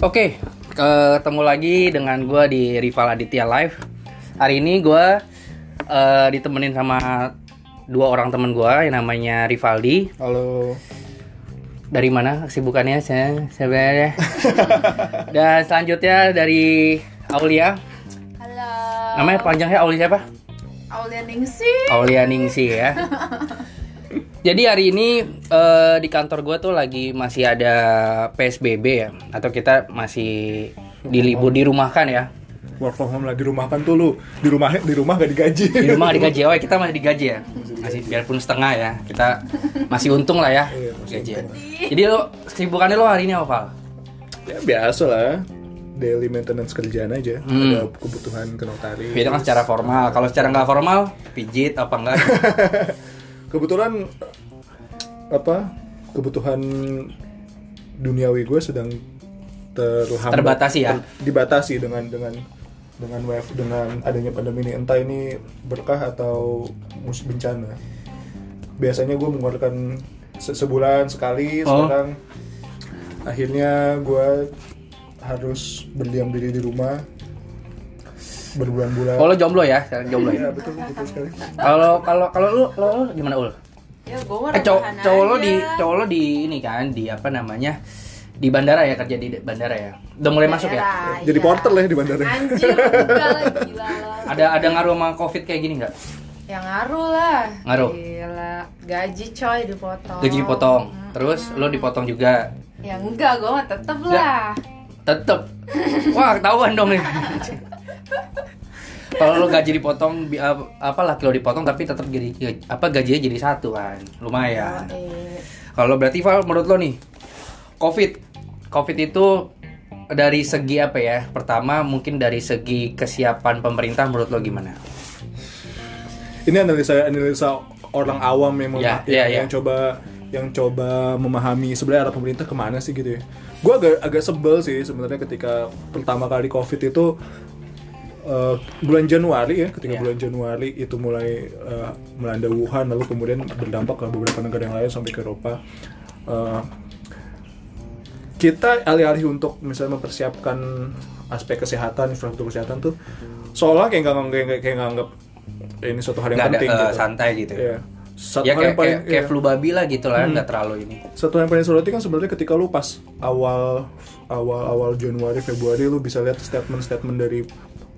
Oke, ketemu lagi dengan gue di Rival Aditya Live. Hari ini gue eh, ditemenin sama dua orang temen gue yang namanya Rivaldi. Halo. Dari mana kesibukannya? Saya sebenarnya. Dan selanjutnya dari Aulia. Halo. Namanya panjangnya Aulia siapa? Aulia Ningsi. Aulia Ningsi ya. Jadi hari ini eh, di kantor gue tuh lagi masih ada PSBB ya, atau kita masih di libur dirumahkan ya. Work from home lagi rumah kan tuh lu di rumah di rumah gak digaji. Di rumah nggak digaji, oh ya, kita masih digaji ya, masih biarpun setengah ya, kita masih untung lah ya Iya, gaji. Jadi lo kesibukannya lo hari ini apa? Val? ya biasa lah. Daily maintenance kerjaan aja. Hmm. Ada kebutuhan ke notaris. Itu kan secara formal. Kalau secara nggak formal, pijit apa enggak? Kebetulan apa? Kebutuhan duniawi gue sedang terhambat Terbatasi ya? ter- dibatasi dengan dengan dengan wave dengan adanya pandemi ini entah ini berkah atau mus bencana biasanya gue mengeluarkan se- sebulan sekali Oh. sekarang akhirnya gue harus berdiam diri di rumah berbulan-bulan Kalau lo jomblo ya, sekarang jomblo ya. ya betul betul sekali Kalau kalau kalau lu lo, lo gimana ul? Ya gue Eh cowok lo di cowok lo di ini kan di apa namanya di bandara ya kerja di bandara ya. Udah mulai masuk ya? Jadi iya. porter lah ya di bandara Anjir, gila lah. Ada ada ngaruh sama covid kayak gini nggak? Ya ngaruh lah. Ngaruh? Gila. Gaji coy dipotong. Gaji dipotong, Mm-mm. terus lo dipotong juga. Ya enggak, gue mah tetep Ya. lah. Tetep. Wah ketahuan dong nih. Kalau lo gaji dipotong, apa laki lo dipotong tapi tetap jadi apa gajinya jadi satu kan, lumayan. Eh, Kalau berarti Val, menurut lo nih, COVID, COVID itu dari segi apa ya? Pertama mungkin dari segi kesiapan pemerintah menurut lo gimana? ini analisa analisa orang awam yang Ya, mema- ya, yang, ya. yang coba yang coba memahami sebenarnya arah pemerintah ke mana sih gitu ya gue agak agak sebel sih sebenarnya ketika pertama kali covid itu eh, bulan Januari ya ketika Ya. bulan Januari itu mulai eh, melanda Wuhan lalu kemudian berdampak ke beberapa negara yang lain sampai ke Eropa Eh, kita alih-alih untuk misalnya mempersiapkan aspek kesehatan infrastruktur kesehatan tuh seolah kayak nggak kayak, kayak nganggap ini suatu hal yang ada penting eh, gitu. santai gitu ya? Iya. Satu ya hal kayak, yang paling kayak, kayak iya. flu babi lah gitu lah, Hmm. nggak terlalu ini. Satu yang paling soroti kan sebenarnya ketika lu pas awal awal awal Januari Februari lu bisa lihat statement-statement dari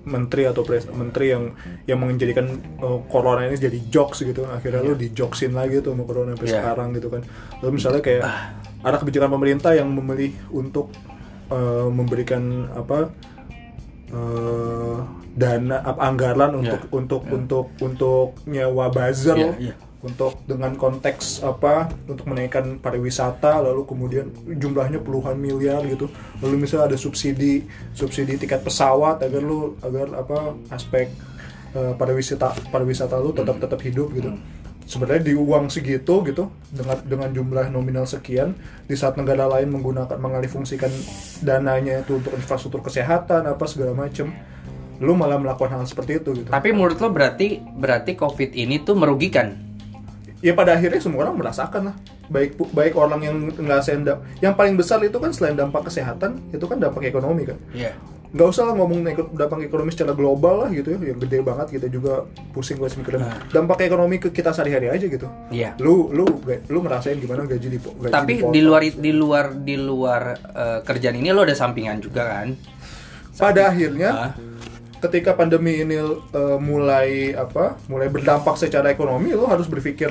menteri atau pres menteri yang yang menjadikan uh, corona ini jadi jokes gitu akhirnya lu dijoksin lagi tuh sama corona sampai Iya. sekarang gitu kan lalu misalnya kayak arah kebijakan pemerintah yang memilih untuk uh, memberikan apa uh, dana apa anggaran untuk Iya. untuk untuk untuk nyewa buzzer Iya, iya. Untuk dengan konteks apa untuk menaikkan pariwisata lalu kemudian jumlahnya puluhan miliar gitu. Lalu misalnya ada subsidi subsidi tiket pesawat agar lu agar apa aspek eh, pariwisata pariwisata lu tetap tetap hidup gitu. Sebenarnya di uang segitu gitu dengan dengan jumlah nominal sekian di saat negara lain menggunakan mengalihfungsikan dananya itu untuk infrastruktur kesehatan apa segala macem lu malah melakukan hal seperti itu gitu. Tapi menurut lo berarti berarti COVID ini tuh merugikan? Ya pada akhirnya semua orang merasakan lah baik baik orang yang ngerasain da- yang paling besar itu kan selain dampak kesehatan itu kan dampak ekonomi kan Iya. nggak usah lah ngomong dampak ekonomi secara global lah gitu ya yang gede banget kita juga pusing gue mikirin Nah. dampak ekonomi ke kita sehari-hari aja gitu Iya. lu lu lu ngerasain gimana gaji di gaji Tapi dipotong. di luar di luar di luar eh, kerjaan ini lo ada sampingan juga kan? pada akhirnya. Ketika pandemi ini uh, mulai apa mulai berdampak secara ekonomi lo harus berpikir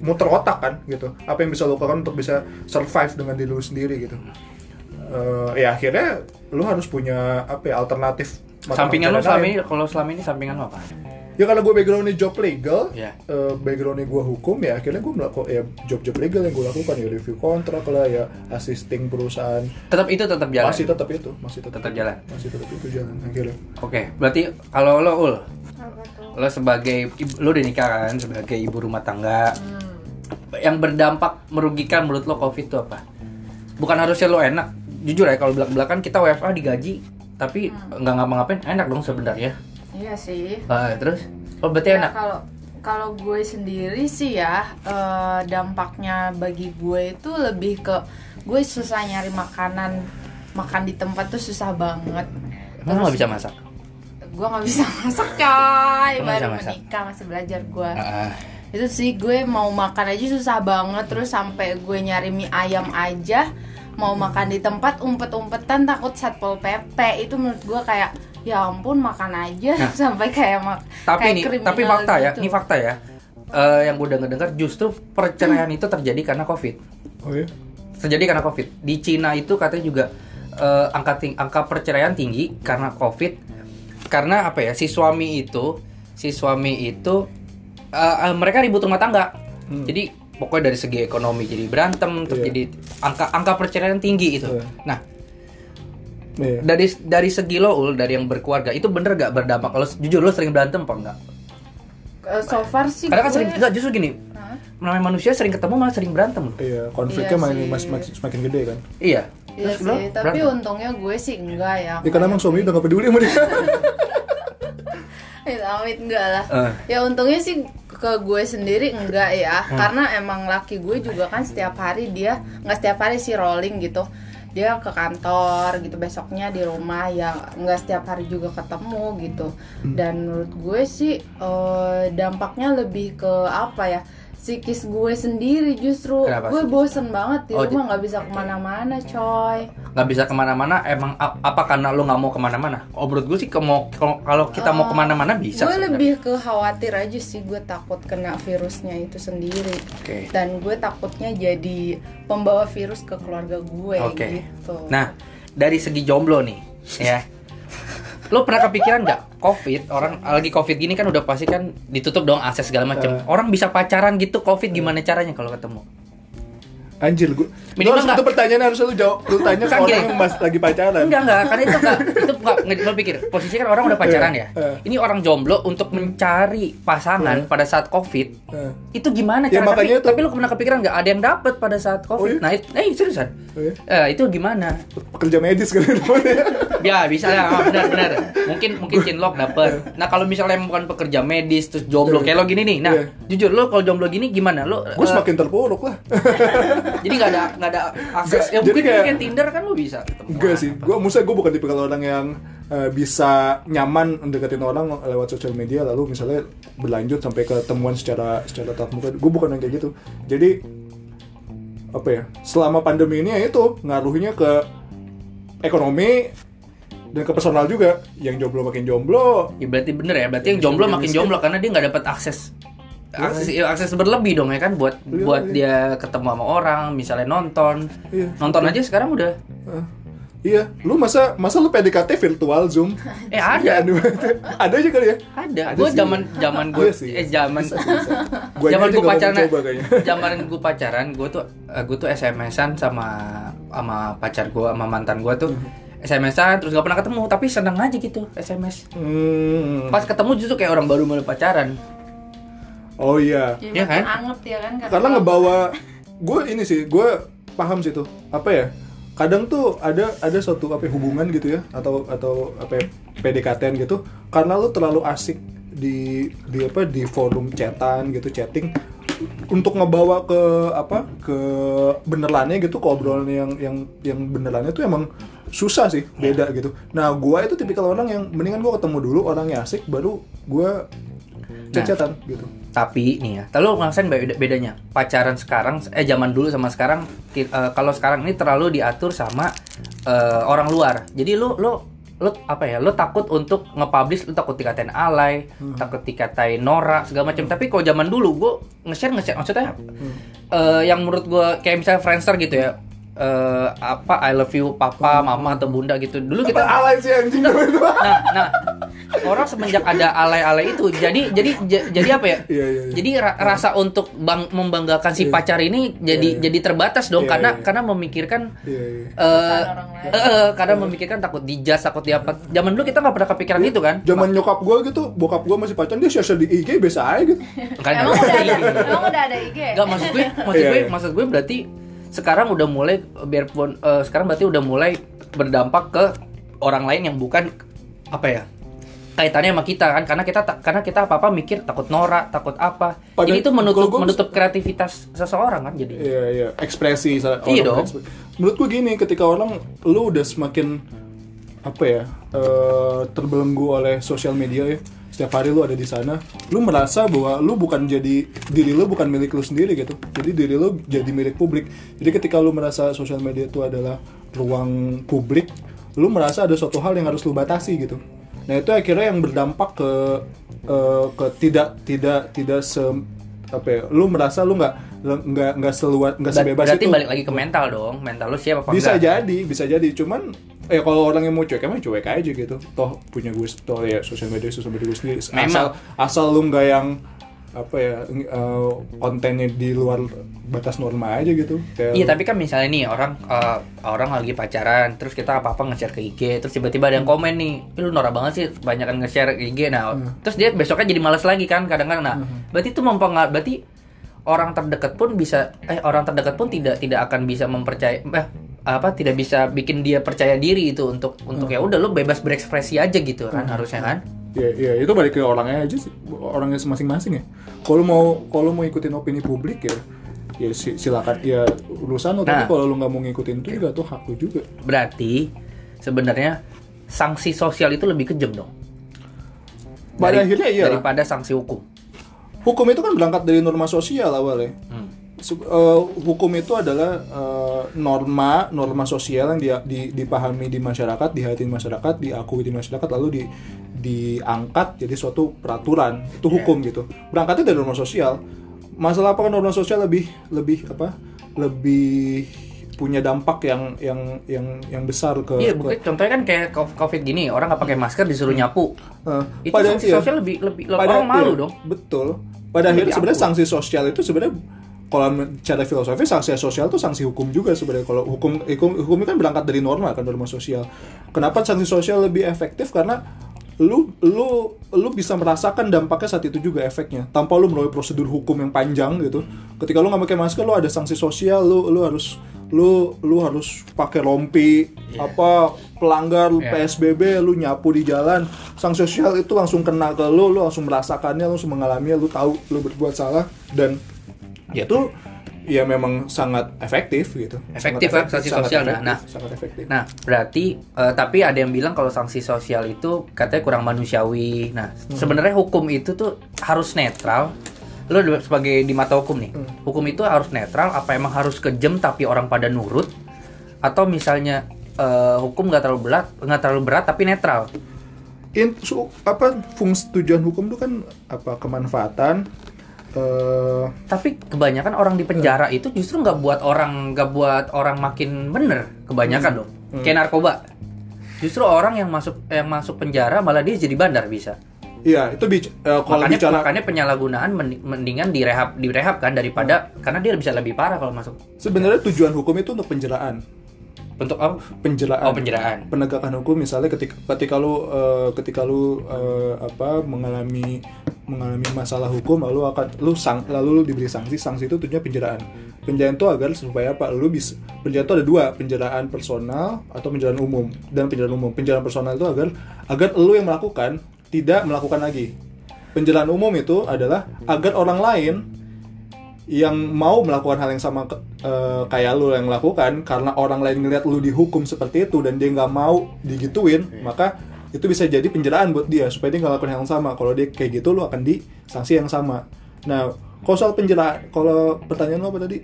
muter otak kan gitu. Apa yang bisa lo lakukan untuk bisa survive dengan diri lo sendiri gitu. Uh, ya akhirnya lo harus punya apa ya alternatif. Sampingan lo selama ini kalau selama ini sampingan lo apa? Ya kalau gue backgroundnya job legal Iya. eh, backgroundnya gue hukum ya akhirnya gue melakukan ya job-job legal yang gue lakukan ya review kontrak lah ya assisting perusahaan Tetap itu tetap jalan. masih tetap itu masih tetap, Tetap jalan. masih tetap itu jalan akhirnya Oke, berarti kalau lo ul, lo sebagai ibu- lo udah nikah kan sebagai ibu rumah tangga, Hmm. yang berdampak merugikan menurut lo covid itu apa? Bukan harusnya lo enak, jujur ya kalau belak belakan kita WFA digaji tapi nggak ngapa-ngapain enak dong sebenarnya. Iya sih. Ah, terus, oh berarti Ya, enak. kalau kalau gue sendiri sih ya eh, dampaknya bagi gue itu lebih ke gue susah nyari makanan makan di tempat tuh susah banget Emang nggak bisa masak? gue nggak bisa masak coy baru masak? menikah masih belajar gue Ah, itu sih gue mau makan aja susah banget terus sampai gue nyari mie ayam aja mau makan di tempat umpet-umpetan takut satpol pp itu menurut gue kayak ya ampun makan aja Nah. sampai kayak mak tapi kayak nih, tapi fakta ya, gitu. ini fakta ya. Eh, yang gue dengar-dengar justru perceraian itu terjadi karena covid. oh ya Terjadi karena covid. Di Cina itu katanya juga eh, angka ting- angka perceraian tinggi karena covid. Karena apa ya? Si suami itu, si suami itu eh, eh, mereka ribut rumah tangga. Hmm. Jadi pokoknya dari segi ekonomi jadi berantem, terus Iya. jadi angka angka perceraian tinggi itu. Iya. Nah, Iya. dari dari segi lo ul dari yang berkeluarga itu bener gak berdampak kalau jujur lo sering berantem apa enggak Eh, so far sih karena kan gue- sering enggak justru gini Hah? namanya manusia sering ketemu malah sering berantem. Iya, konfliknya Iya makin mas- semakin gede kan. iya Iya lo sih, tapi berantem? untungnya gue sih enggak ya. Ya karena emang suami udah gak peduli sama dia. Eh, amit enggak lah. Eh. Ya untungnya sih ke gue sendiri enggak ya, Hmm. karena emang laki gue juga kan setiap hari dia nggak setiap hari sih rolling gitu. Dia ke kantor gitu besoknya di rumah ya nggak setiap hari juga ketemu gitu. Hmm. Dan menurut gue sih eh, dampaknya lebih ke apa ya? Psikis gue sendiri justru. Kenapa gue psikis? bosen banget di Oh, rumah nggak bisa ke mana-mana coy. nggak bisa ke mana-mana emang ap- apa karena lo nggak mau ke mana-mana? Oh menurut gue sih kalau kalau kita mau Oh, ke mana-mana bisa gue lebih ke khawatir aja sih gue takut kena virusnya itu sendiri. Oke. Dan gue takutnya jadi pembawa virus ke keluarga gue oke. gitu. Nah dari segi jomblo nih ya lo pernah kepikiran nggak? Covid orang lagi covid gini kan udah pasti kan ditutup dong akses segala macam. Orang bisa pacaran gitu covid gimana caranya kalau ketemu Anjir, gue. Minimal nggak- itu pertanyaan harus lu jawab. Lu tanya ke Kan orang yang mas lagi pacaran. Enggak enggak, karena itu enggak itu enggak lo pikir posisi kan orang udah pacaran ya. Eh, eh. Ini orang jomblo untuk mencari pasangan Eh. pada saat Covid. Eh, Itu gimana Ya, cara makanya tapi, itu- tapi lu pernah kepikiran nggak ada yang dapet pada saat Covid? Oh, iya? Nah, itu, eh seriusan. oh ya? Eh, itu gimana? Pekerja medis kali namanya. Ya, bisa ya, benar benar. Mungkin mungkin cinlok dapet. Nah, kalau misalnya bukan pekerja medis terus jomblo Iya. kayak lo gini nih. Nah, Iya. jujur lo kalau jomblo gini gimana? Lo Gue eh, semakin terpuruk lah. jadi nggak ada nggak ada akses. Ya jadi mungkin kayak- kayak Tinder kan lo bisa ketemu. Enggak sih, gue maksudnya gue bukan tipe orang yang eh, bisa nyaman mendekatin orang lewat sosial media lalu misalnya berlanjut sampai ketemuan secara secara tatap muka. Gue bukan yang kayak gitu. Jadi apa ya? Selama pandemi ini ya itu ngaruhnya ke ekonomi dan ke personal juga. Yang jomblo makin jomblo. Ya berarti bener ya, berarti yang jomblo Miskin, makin miskin. jomblo karena dia nggak dapat akses akses ya, akses berlebih dong ya kan buat Iya, buat iya. dia ketemu sama orang, misalnya nonton. Iya. Nonton aja sekarang udah Eh, iya, lu masa masa lu PDKT virtual Zoom? eh ada. ada aja kali ya? Ada. Ada Gue zaman zaman gue Iya sih. eh zaman Gua zaman gue pacaran zaman gue pacaran gue tuh gue tuh SMS-an sama sama pacar gue sama mantan gue tuh Hmm. SMS-an terus gak pernah ketemu tapi seneng aja gitu SMS Hmm. pas ketemu justru kayak orang baru mulai pacaran Oh iya. jadi Iya kan? anget ya kan karena ngebawa gue ini sih gue paham sih tuh. Apa ya? Kadang tuh ada ada suatu apa ya, hubungan gitu ya atau atau apa ya, PDKT-an gitu. Karena lu terlalu asik di di apa di forum chatan gitu chatting untuk ngebawa ke apa ke benerannya gitu ke obrolan yang yang yang benerannya tuh emang susah sih beda gitu. Nah gue itu tipikal orang yang mendingan gue ketemu dulu orangnya asik baru gue chat-chatan gitu Tapi nih ya, lalu ngerasain beda- bedanya pacaran sekarang, eh zaman dulu sama sekarang. eh, kalau sekarang ini terlalu diatur sama eh, orang luar. Jadi lu lu lu apa ya? Lu takut untuk nge-publish, lu takut dikatain alay, takut dikatain norak segala macam. Tapi kalau zaman dulu gua nge-share nge-share maksudnya eh, yang menurut gua kayak misalnya Friendster gitu ya. eh, apa I love you papa, mama atau bunda gitu. Dulu kita alay sih anjing nah nah orang semenjak ada alay-alay itu jadi jadi j- jadi apa ya Iya, iya, iya. jadi ra- rasa untuk bang membanggakan si Iya. pacar ini jadi Iya, iya. jadi terbatas dong karena karena memikirkan lain. eh, eh, karena memikirkan takut dijas takut di apa zaman dulu kita nggak pernah kepikiran itu kan Zaman nyokap gue gitu, bokap gue masih pacaran dia share di IG biasa aja gitu. kan emang udah ada emang udah ada IG Nggak maksud gue, maksud gue, maksud gue berarti sekarang udah mulai biarpun eh, sekarang berarti udah mulai berdampak ke orang lain yang bukan apa ya kaitannya sama kita kan. Karena kita ta- karena kita apa apa mikir takut norak takut apa. Padahal- jadi itu menutup gua- menutup kreativitas seseorang kan jadi. Iya iya. Ekspresi Iya dong. berekspresi. Menurut gue gini ketika orang lu udah semakin apa ya eh, terbelenggu oleh sosial media ya setiap hari lu ada di sana lu merasa bahwa lu bukan jadi diri lu bukan milik lu sendiri gitu. Jadi diri lu jadi milik publik. Jadi ketika lu merasa sosial media itu adalah ruang publik lu merasa ada suatu hal yang harus lu batasi gitu nah itu akhirnya yang berdampak ke eh, ke tidak tidak tidak se apa ya lu merasa lu nggak nggak nggak seluas nggak sebebas berarti itu. balik lagi ke mental dong. Mental lu siap apa bisa enggak? jadi bisa jadi. Cuman eh kalau orang yang mau cuek emang cuek aja gitu. Toh punya gue toh ya sosial media sosial media gue sendiri. Asal asal lu nggak yang apa ya eh, kontennya di luar batas norma aja gitu. Kayak Iya tapi kan misalnya nih orang eh, orang lagi pacaran terus kita apa apa nge-share ke IG terus tiba-tiba ada yang komen nih "Ih, lu norak banget sih kebanyakan nge-share ke IG nah terus dia besoknya jadi malas lagi kan kadang-kadang. Nah berarti itu mempengaruhi berarti orang terdekat pun bisa eh orang terdekat pun tidak tidak akan bisa mempercayai eh, apa tidak bisa bikin dia percaya diri itu untuk untuk ya udah lu bebas berekspresi aja gitu kan harusnya kan ya ya itu balik ke orangnya aja sih orangnya masing-masing ya. Kalau mau kalau mau ikutin opini publik ya ya si- silakan ya urusan lo. Tapi Nah. kalau lu nggak mau ngikutin itu juga tuh hak lu juga. Berarti sebenarnya sanksi sosial itu lebih kejam dong. Pada Dari- akhirnya iya. daripada sanksi hukum. Hukum itu kan berangkat dari norma sosial awalnya. Hmm. Eh, hukum itu adalah eh, norma norma sosial yang dia- di- dipahami di masyarakat dihati masyarakat diakui di masyarakat lalu di diangkat jadi suatu peraturan. Itu hukum gitu. Berangkatnya dari norma sosial. Masalah apa kan norma sosial lebih lebih apa? Lebih punya dampak yang yang yang yang besar ke, Iya, ke- bukti contohnya kan kayak co- covid gini, orang nggak pakai masker disuruh nyapu. Eh, Itu sanksi iya. sosial lebih lebih pada orang malu iya, dong. betul. Pada akhirnya sebenarnya sanksi sosial itu sebenarnya kalau secara filosofi sanksi sosial itu sanksi hukum juga sebenarnya. Kalau hukum hukum hukum itu kan berangkat dari norma kan norma sosial. Kenapa sanksi sosial lebih efektif? Karena lu lu lu bisa merasakan dampaknya saat itu juga efeknya. Tanpa lu melalui prosedur hukum yang panjang gitu. Ketika lu nggak pakai masker lu ada sanksi sosial lu lu harus lu lu harus pakai rompi apa pelanggar Iya. PSBB lu nyapu di jalan. Sanksi sosial itu langsung kena ke lu lu langsung merasakannya lu langsung mengalaminya lu tahu lu berbuat salah dan ya itu ya memang sangat efektif gitu Efektif, Sangat sanksi sangat sosial. efektif, Nah, sangat efektif Nah, berarti eh, tapi ada yang bilang kalau sanksi sosial itu katanya kurang manusiawi. Nah, Hmm. sebenarnya hukum itu tuh harus netral. Di- sebagai di mata hukum nih, Hmm. hukum itu harus netral. Apa emang harus kejam tapi orang pada nurut? Atau misalnya eh, hukum nggak terlalu berat, nggak terlalu berat tapi netral? In, su- apa fungsi tujuan hukum itu kan apa kemanfaatan eh Tapi kebanyakan orang di penjara itu justru nggak buat orang nggak buat orang makin bener kebanyakan loh. Kayak narkoba. Justru orang yang masuk yang masuk penjara malah dia jadi bandar bisa. iya itu bic- eh, kalau makanya bicara makanya penyalahgunaan mendi- mendingan direhab direhab kan daripada karena dia bisa lebih parah kalau masuk. Sebenarnya tujuan hukum itu untuk penjeraan untuk apa? penjeraan Oh penjeraan. penegakan hukum misalnya ketika ketika lu eh, ketika lu eh, apa mengalami mengalami masalah hukum lalu akan lu sang lalu lu diberi sanksi sanksi itu tujuannya penjeraan penjeraan itu agar supaya apa? Lu bisa penjeraan itu ada dua penjeraan personal atau penjeraan umum dan penjeraan umum. Penjeraan personal itu agar agar lu yang melakukan tidak melakukan lagi. Penjeraan umum itu adalah agar orang lain yang mau melakukan hal yang sama ke- eh, kayak lu yang lakukan karena orang lain ngeliat lu dihukum seperti itu dan dia nggak mau digituin maka itu bisa jadi penjeraan buat dia supaya dia nggak lakukan hal yang sama. Kalau dia kayak gitu lu akan di sanksi yang sama. Nah kalau soal penjeraan kalau pertanyaan lu apa tadi?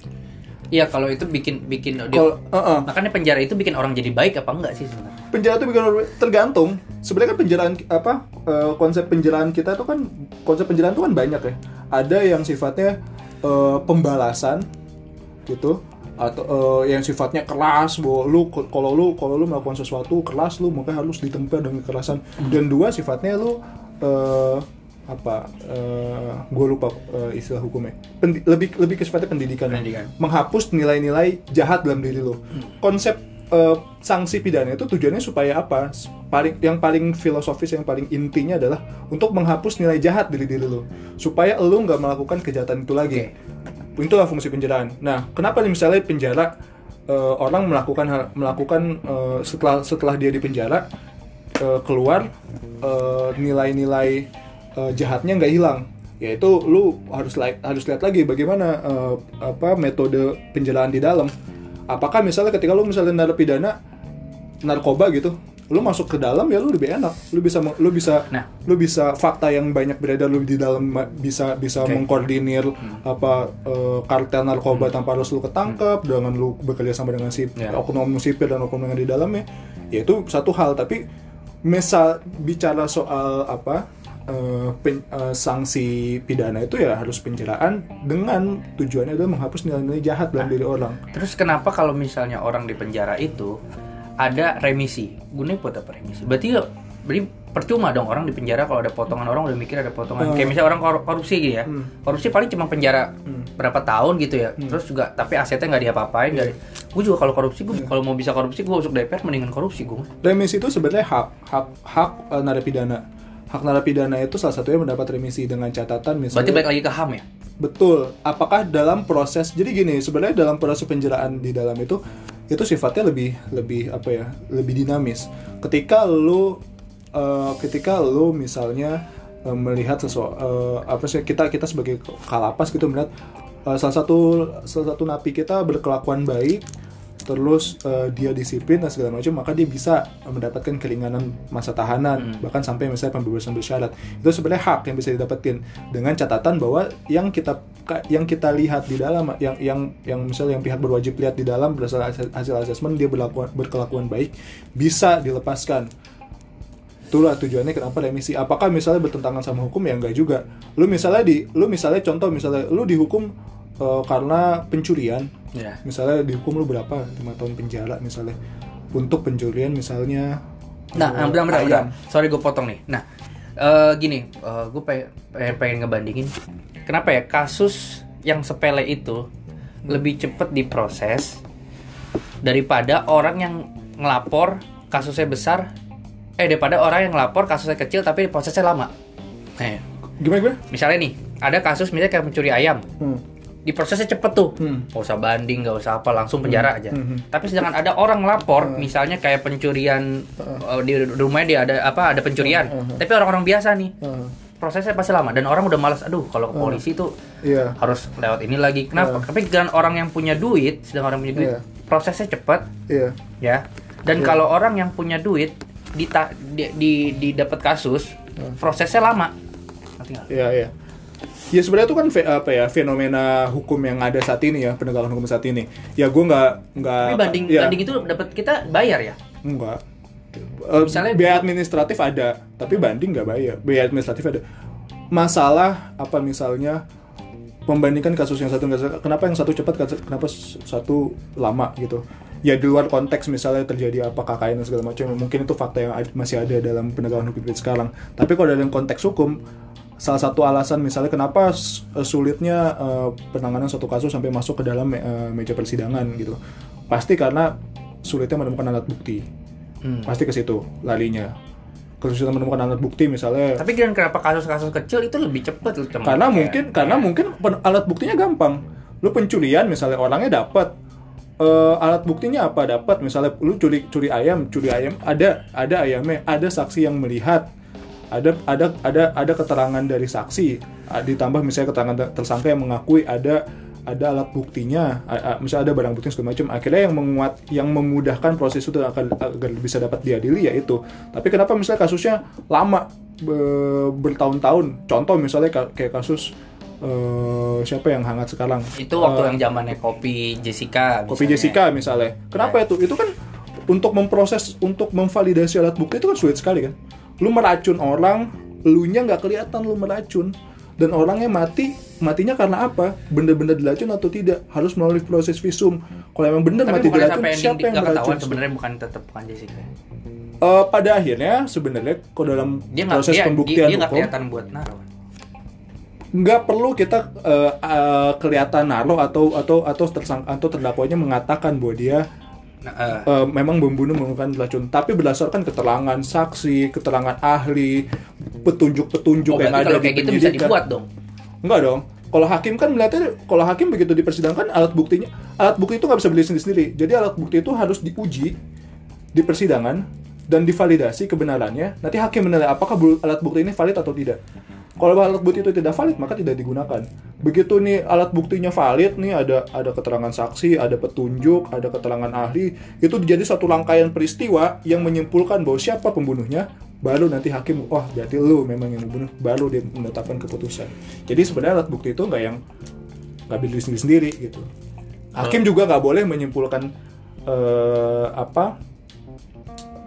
Iya kalau itu bikin bikin dia- kalau eh, eh, makanya penjara itu bikin orang jadi baik apa enggak sih sebenarnya? penjara itu bikin orang- tergantung. Sebenarnya kan penjeraan apa eh, konsep penjeraan kita itu kan konsep penjeraan itu kan banyak ya. Ada yang sifatnya eh, pembalasan gitu. Atau eh, yang sifatnya keras bahwa lu kalau lu kalau lu melakukan sesuatu keras lu maka harus ditempa dengan kekerasan dan dua sifatnya lu eh, apa gue lupa eh, istilah hukumnya. Pendi- lebih lebih ke sifatnya pendidikan. Pendidikan. menghapus nilai-nilai jahat dalam diri lo konsep eh, sanksi pidana itu tujuannya supaya apa paling yang paling filosofis yang paling intinya adalah untuk menghapus nilai jahat dari diri lo supaya lo nggak melakukan kejahatan itu lagi. Itulah fungsi penjaraan. Nah kenapa nih misalnya penjara eh, orang melakukan hal- melakukan eh, setelah setelah dia di penjara eh, keluar nilai-nilai eh, jahatnya nggak hilang? Yaitu lu harus li- harus lihat lagi bagaimana eh, apa metode penjaraan di dalam. Apakah misalnya ketika lu misalnya narapidana narkoba gitu lu masuk ke dalam ya lu lebih enak lu bisa lu bisa Nah. lu bisa fakta yang banyak beredar lu di dalam bisa bisa Oke. mengkoordinir apa eh, kartel narkoba tanpa harus lu ketangkep dengan lu bekerja sama dengan si Ya. oknum sipil dan oknum yang di dalamnya ya itu satu hal tapi misal bicara soal apa eh, pen- eh, sanksi pidana itu ya harus penjaraan dengan tujuannya adalah menghapus nilai-nilai jahat dalam diri orang Terus kenapa kalau misalnya orang di penjara itu ada remisi? Gunanya buat apa remisi? Berarti berarti percuma dong orang di penjara kalau ada potongan orang udah mikir ada potongan. Hmm. Kayak misalnya orang kor- korupsi gitu ya. Hmm. Korupsi paling cuma penjara Hmm. berapa tahun gitu ya. Terus juga tapi asetnya nggak diapa-apain. nggak di- Gue juga kalau korupsi gue kalau mau bisa korupsi gue masuk DPR mendingan korupsi gue. remisi itu sebenarnya hak hak hak eh, narapidana hak narapidana itu salah satunya mendapat remisi dengan catatan Berarti misalnya balik lagi ke HAM ya? betul apakah dalam proses jadi gini sebenarnya dalam proses penjaraan di dalam itu itu sifatnya lebih lebih apa ya lebih dinamis. Ketika lu eh, ketika lu misalnya eh, melihat sesuatu apa sih kita kita sebagai kalapas gitu melihat eh, salah satu salah satu napi kita berkelakuan baik terus eh, dia disiplin dan segala macam maka dia bisa mendapatkan keringanan masa tahanan bahkan sampai misalnya pembebasan bersyarat. Itu sebenarnya hak yang bisa didapetin dengan catatan bahwa yang kita yang kita lihat di dalam yang yang yang misalnya yang pihak berwajib lihat di dalam berdasarkan hasil- hasil asesmen dia berlakuan berkelakuan baik bisa dilepaskan. Itulah tujuannya kenapa remisi. Apakah misalnya bertentangan sama hukum? Ya enggak juga. Lu misalnya di lu misalnya contoh misalnya lu dihukum eh, karena pencurian Iya. misalnya dihukum lu berapa lima tahun penjara misalnya untuk pencurian misalnya Nah, eh, bentar, bentar, bentar. Sorry gue potong nih. Nah, eh, gini, gue pengen, pengen, pengen ngebandingin. Kenapa ya kasus yang sepele itu lebih cepet diproses daripada orang yang ngelapor kasusnya besar, eh daripada orang yang ngelapor kasusnya kecil tapi prosesnya lama. Nah, gimana gimana misalnya nih, ada kasus misalnya kayak mencuri ayam, Hmm. Diprosesnya cepet tuh, Hmm. nggak usah banding, nggak usah apa, langsung penjara aja. hmm. Tapi sedangkan ada orang lapor, misalnya kayak pencurian uh, di rumahnya dia ada apa, ada pencurian, tapi orang-orang biasa nih, Hmm. prosesnya pasti lama dan orang udah malas, aduh kalau ke polisi tuh iya harus lewat ini lagi. Kenapa? Tapi dengan orang yang punya duit, sedang orang punya duit, Iya. prosesnya cepat, iya ya. Dan kalau orang yang punya duit di di, di, di dapat kasus, prosesnya lama. Iya iya ya sebenarnya itu kan fe- apa ya fenomena hukum yang ada saat ini ya penegakan hukum saat ini ya gue nggak nggak Tapi banding ya, banding itu dapat kita bayar ya. Enggak. Eh, Misalnya- biaya administratif ada, tapi banding nggak bayar. Biaya administratif ada. Masalah apa misalnya membandingkan kasus yang satu kenapa yang satu cepat kenapa satu lama gitu ya di luar konteks misalnya terjadi apa KKN dan segala macam mungkin itu fakta yang masih ada dalam penegakan hukum sekarang tapi kalau dalam konteks hukum salah satu alasan misalnya kenapa s- sulitnya eh, penanganan suatu kasus sampai masuk ke dalam me- eh, meja persidangan gitu. Pasti karena sulitnya menemukan alat bukti. Hmm. pasti ke situ larinya kesulitan menemukan alat bukti misalnya Tapi kan kenapa kasus-kasus kecil itu lebih cepat loh teman? karena mungkin karena mungkin alat buktinya gampang. Lu pencurian misalnya orangnya dapat. Eh, alat buktinya apa dapat? Misalnya lu curi curi ayam curi ayam ada ada ayamnya ada saksi yang melihat ada ada ada ada keterangan dari saksi Ah, ditambah misalnya keterangan ter- tersangka yang mengakui ada ada alat buktinya misalnya ada barang bukti segala macam akhirnya yang menguat yang memudahkan proses itu akan agar bisa dapat diadili ya itu tapi kenapa misalnya kasusnya lama be- bertahun-tahun contoh misalnya ka- kayak kasus eh, siapa yang hangat sekarang itu waktu Eh, yang zamannya kopi Jessica Kopi misalnya. Jessica misalnya. Kenapa itu? Itu kan untuk memproses, untuk memvalidasi alat bukti itu kan sulit sekali kan. Lu meracun orang, elunya nggak kelihatan lu meracun. Dan orangnya mati, matinya karena apa? Benda-benda diracun atau tidak? Harus melalui proses visum. Kalau emang bener tapi mati ending siapa di- yang meracun? sebenarnya bukan tetap bukan Jessica Eh, pada akhirnya sebenarnya kalau dalam dia proses dia, dia, pembuktian dia nggak hukum kelihatan buat naruh nggak perlu kita eh, eh, kelihatan naruh atau atau atau tersangka atau terdakwanya mengatakan bahwa dia eh, eh, memang membunuh menggunakan racun, tapi berdasarkan keterangan saksi, keterangan ahli, petunjuk-petunjuk oh, yang ada kalau di kayak gitu bisa dibuat dong Enggak dong. Kalau hakim kan melihatnya, kalau hakim begitu di persidangan alat buktinya, alat bukti itu nggak bisa berdiri sendiri. Jadi alat bukti itu harus diuji di persidangan dan divalidasi kebenarannya, nanti hakim menilai apakah alat bukti ini valid atau tidak. Kalau alat bukti itu tidak valid, maka tidak digunakan. Begitu nih alat buktinya valid, nih ada ada keterangan saksi, ada petunjuk, ada keterangan ahli, itu jadi satu rangkaian peristiwa yang menyimpulkan bahwa siapa pembunuhnya, baru nanti hakim, wah berarti lu memang yang membunuh, baru dia menetapkan keputusan. Jadi sebenarnya alat bukti itu nggak yang nggak berdiri sendiri sendiri gitu. Hakim juga nggak boleh menyimpulkan eh, apa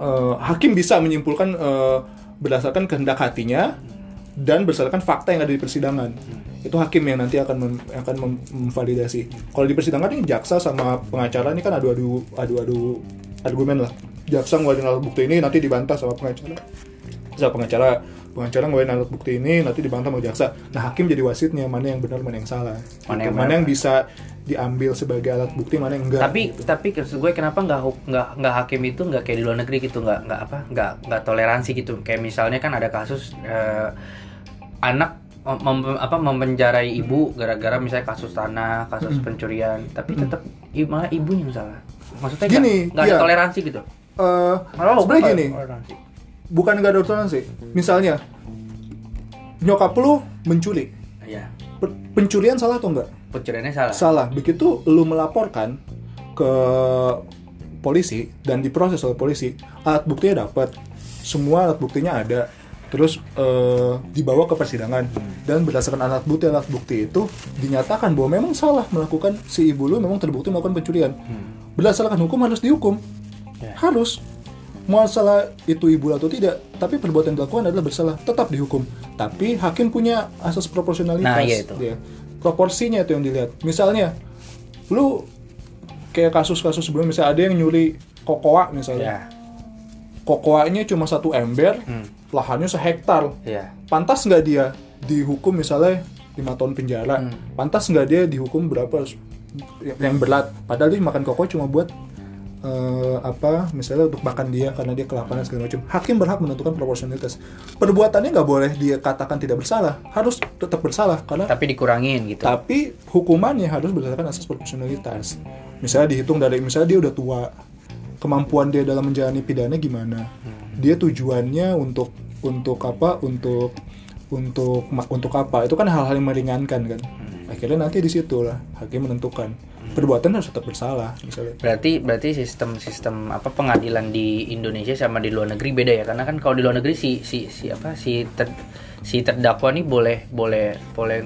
eh, hakim bisa menyimpulkan eh, berdasarkan kehendak hatinya dan berdasarkan fakta yang ada di persidangan. Itu hakim yang nanti akan mem- akan mem- memvalidasi. Kalau di persidangan ini jaksa sama pengacara ini kan adu-adu adu-adu argumen lah. Jaksa ngeluarin alat bukti ini nanti dibantah sama pengacara. Sama pengacara pengacara ngeluarin alat bukti ini nanti dibantah sama jaksa. Nah, hakim jadi wasitnya mana yang benar, mana yang salah. Mana yang mana yang bisa diambil sebagai alat bukti, mana yang enggak. tapi gitu. tapi maksud gue kenapa nggak nggak nggak hakim itu nggak kayak di luar negeri gitu nggak nggak apa nggak nggak toleransi gitu kayak misalnya kan ada kasus eh, anak mem- apa memenjarai ibu gara-gara misalnya kasus tanah kasus pencurian tapi tetap i- malah ibunya yang salah maksudnya Gini, nggak ada iya. toleransi gitu Eh, malah sebenarnya gini, ada toleransi. Bukan nggak ada toleransi. Misalnya, nyokap lu menculik, Iya, pencurian salah atau enggak? pencuriannya salah. Salah. Begitu lu melaporkan ke polisi dan diproses oleh polisi, alat buktinya dapat, semua alat buktinya ada, terus eh, dibawa ke persidangan dan berdasarkan alat bukti alat bukti itu dinyatakan bahwa memang salah melakukan si ibu lu memang terbukti melakukan pencurian. Berdasarkan hukum harus dihukum, Ya. harus. Mau salah itu ibu atau tidak, tapi perbuatan dilakukan adalah bersalah, tetap dihukum. Tapi hakim punya asas proporsionalitas. Nah, iya itu. Dia. Proporsinya itu yang dilihat. Misalnya, lu kayak kasus-kasus sebelumnya, misalnya ada yang nyuri kokoa misalnya. Ya, Kokoanya cuma satu ember, Hmm. lahannya sehektar. ya. Pantas nggak dia dihukum misalnya lima tahun penjara? Hmm. Pantas nggak dia dihukum berapa yang berat? Padahal dia makan koko cuma buat eh, apa misalnya untuk makan dia karena dia kelaparan segala macam. Hakim berhak menentukan proporsionalitas. Perbuatannya nggak boleh dia katakan tidak bersalah, harus tetap bersalah karena Tapi dikurangin gitu. tapi hukumannya harus berdasarkan asas proporsionalitas. Misalnya dihitung dari misalnya dia udah tua, kemampuan dia dalam menjalani pidana gimana? Dia tujuannya untuk untuk apa? Untuk untuk untuk apa? Itu kan hal-hal yang meringankan kan. Akhirnya nanti di situ lah hakim menentukan perbuatan harus tetap bersalah misalnya. Berarti berarti sistem sistem apa pengadilan di Indonesia sama di luar negeri beda ya karena kan kalau di luar negeri si si si apa si ter, si terdakwa nih boleh boleh boleh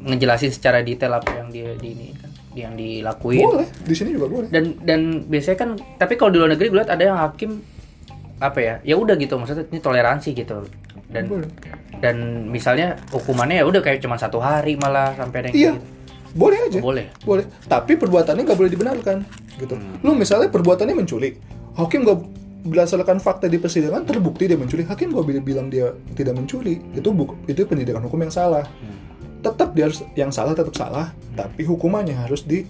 ngejelasin secara detail apa yang dia di ini kan yang dilakuin Boleh, di sini juga boleh. dan dan biasanya kan tapi kalau di luar negeri gue lihat ada yang hakim apa ya ya udah gitu maksudnya ini toleransi gitu dan Boleh. dan misalnya hukumannya ya udah kayak cuma satu hari malah sampai ada yang Iya. gitu. Boleh aja. boleh Boleh. Tapi perbuatannya nggak boleh dibenarkan, gitu. Lu misalnya perbuatannya menculik, hakim nggak berdasarkan fakta di persidangan terbukti dia menculik, hakim nggak boleh bilang dia tidak menculik. Itu buk itu pendidikan hukum yang salah. Tetap dia harus yang salah tetap salah, tapi hukumannya harus di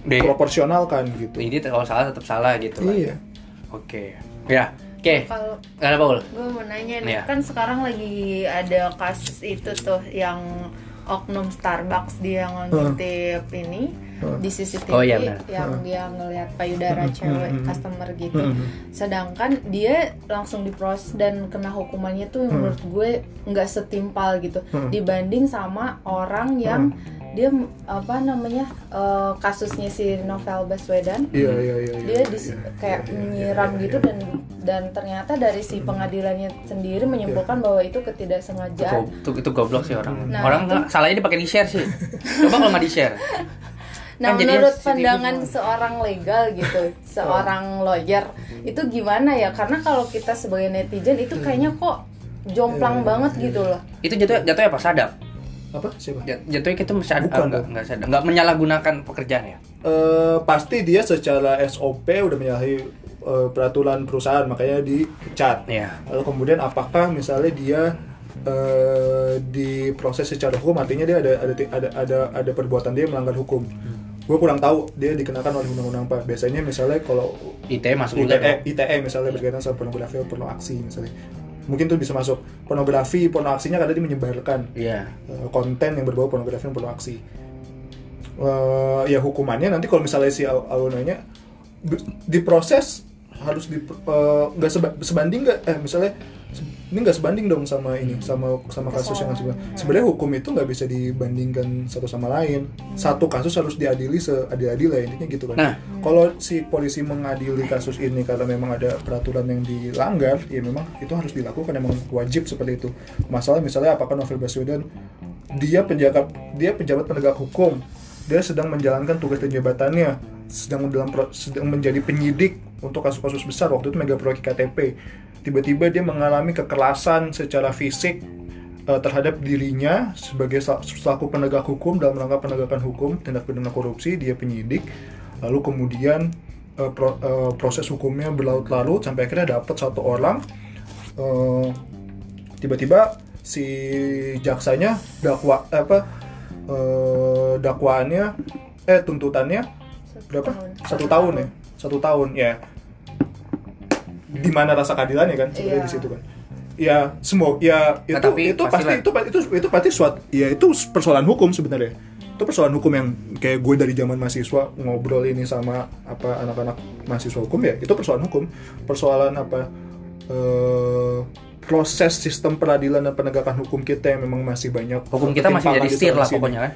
Deh. proporsionalkan gitu. jadi kalau salah tetap salah gitu lah. Iya. Oke. Ya, oke. Kalau Gak ada Paul. gue mau nanya nih, Iya. kan sekarang lagi ada kasus itu tuh yang oknum Starbucks dia ngintip ini di CCTV Oh, iya, benar. yang dia ngelihat payudara cewek customer gitu. Hmm. Sedangkan dia langsung diproses dan kena hukumannya tuh yang menurut gue nggak setimpal gitu dibanding sama orang yang dia apa namanya eh, kasusnya si Novel Baswedan Iya, iya, iya. iya, dia iya, dis- iya, kayak iya, iya, menyiram iya, gitu iya. dan dan ternyata dari si pengadilannya sendiri menyimpulkan bahwa itu ketidaksengajaan. Itu, itu goblok sih orang. Nah, orang itu- salahnya dipakai di share sih. Coba kalau nggak di share. Nah, Kan menurut pandangan semua. seorang legal gitu, seorang lawyer itu gimana ya? Karena kalau kita sebagai netizen itu kayaknya kok jomplang Iya, banget iya. gitu loh. Itu jatuh jatuhnya apa sadap? Apa? Siapa? Jat- Jatuhnya kita masih ada Bukan, nggak dong. nggak sadap, nggak menyalahgunakan pekerjaan ya? Eh, pasti dia secara SOP udah menyalahi eh, peraturan perusahaan makanya dipecat. Iya. Lalu kemudian apakah misalnya dia eh, diproses secara hukum artinya dia ada ada ada ada, ada perbuatan dia melanggar hukum. Gue kurang tahu dia dikenakan oleh undang-undang apa. Biasanya misalnya kalau ITE masuk ITE, dong. ITE misalnya berkaitan sama pornografi atau porno aksi misalnya. Mungkin tuh bisa masuk pornografi, porno aksinya kadang dia menyebarkan Iya. eh, konten yang berbau pornografi dan porno aksi. Eh, ya hukumannya nanti kalau misalnya si Al- Alun nanya be- diproses harus di eh, nggak seba- sebanding nggak eh misalnya ini nggak sebanding dong sama ini sama sama kasus yang sebenarnya sebenarnya hukum itu nggak bisa dibandingkan satu sama lain. Satu kasus harus diadili seadil-adilnya intinya gitu kan. Nah. kalau si polisi mengadili kasus ini karena memang ada peraturan yang dilanggar ya memang itu harus dilakukan memang wajib seperti itu. Masalah misalnya apakah Novel Baswedan dia penjabat dia pejabat penegak hukum. Dia sedang menjalankan tugas dan jabatannya sedang dalam sedang menjadi penyidik untuk kasus-kasus besar. Waktu itu mega proyek KTP tiba-tiba dia mengalami kekerasan secara fisik eh, terhadap dirinya sebagai sel- selaku penegak hukum dalam rangka penegakan hukum tindak pidana korupsi dia penyidik. Lalu kemudian eh, pro- eh, proses hukumnya berlarut-larut sampai akhirnya dapat satu orang. Eh, tiba-tiba si jaksanya dakwa apa eh, dakwaannya eh tuntutannya berapa? tahun. satu tahun ya? Satu tahun ya di mana rasa keadilannya kan sebenarnya Iya. di situ kan. Ya semua ya itu Nah, tapi itu pasti itu itu itu pasti suatu ya itu persoalan hukum sebenarnya. Itu persoalan hukum yang kayak gue dari zaman mahasiswa ngobrol ini sama apa anak-anak mahasiswa hukum ya itu persoalan hukum. Persoalan apa eh, proses sistem peradilan dan penegakan hukum kita yang memang masih banyak Hukum kita masih jadi di setir lah pokoknya kan.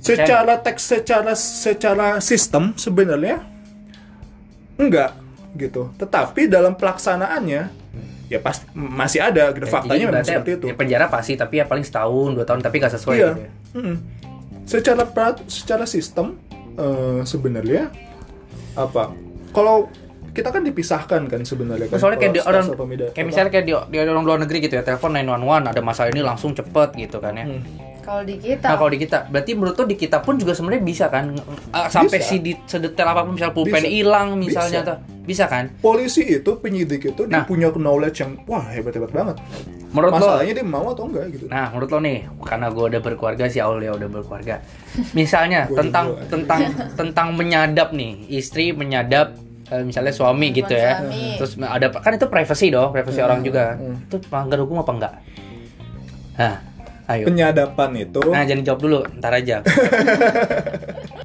secara teks secara secara sistem sebenarnya enggak gitu tetapi dalam pelaksanaannya ya pasti masih ada gitu Ya, faktanya jadi memang seperti itu ya penjara pasti tapi ya paling setahun dua tahun tapi nggak sesuai iya gitu ya. Mm-mm. secara pra- secara sistem eh, sebenarnya apa kalau kita kan dipisahkan kan sebenarnya kan Soalnya kayak di orang kayak apa? misalnya kayak di, di orang luar negeri gitu ya, telepon 911 ada masalah ini langsung cepet gitu kan ya. Hmm. Kalau di kita Nah kalau di kita, berarti menurut lo di kita pun juga sebenarnya bisa kan Eh, sampai Bisa. si di, sedetail apa pun misal pulpen Bisa. hilang misalnya Bisa. tuh. Bisa kan? polisi itu penyidik itu dia Nah. punya knowledge yang wah hebat hebat banget Menurut lo masalahnya dia mau atau enggak gitu Nah, menurut lo nih, karena gue udah berkeluarga si Aulia udah berkeluarga. Misalnya Gua tentang juga. tentang tentang menyadap nih, istri menyadap eh, misalnya suami gitu ya. suami. Terus ada kan itu privacy dong, privacy orang juga. hmm. Itu melanggar hukum apa enggak? Nah, ayo. penyadapan itu Nah, jangan jawab dulu, ntar aja.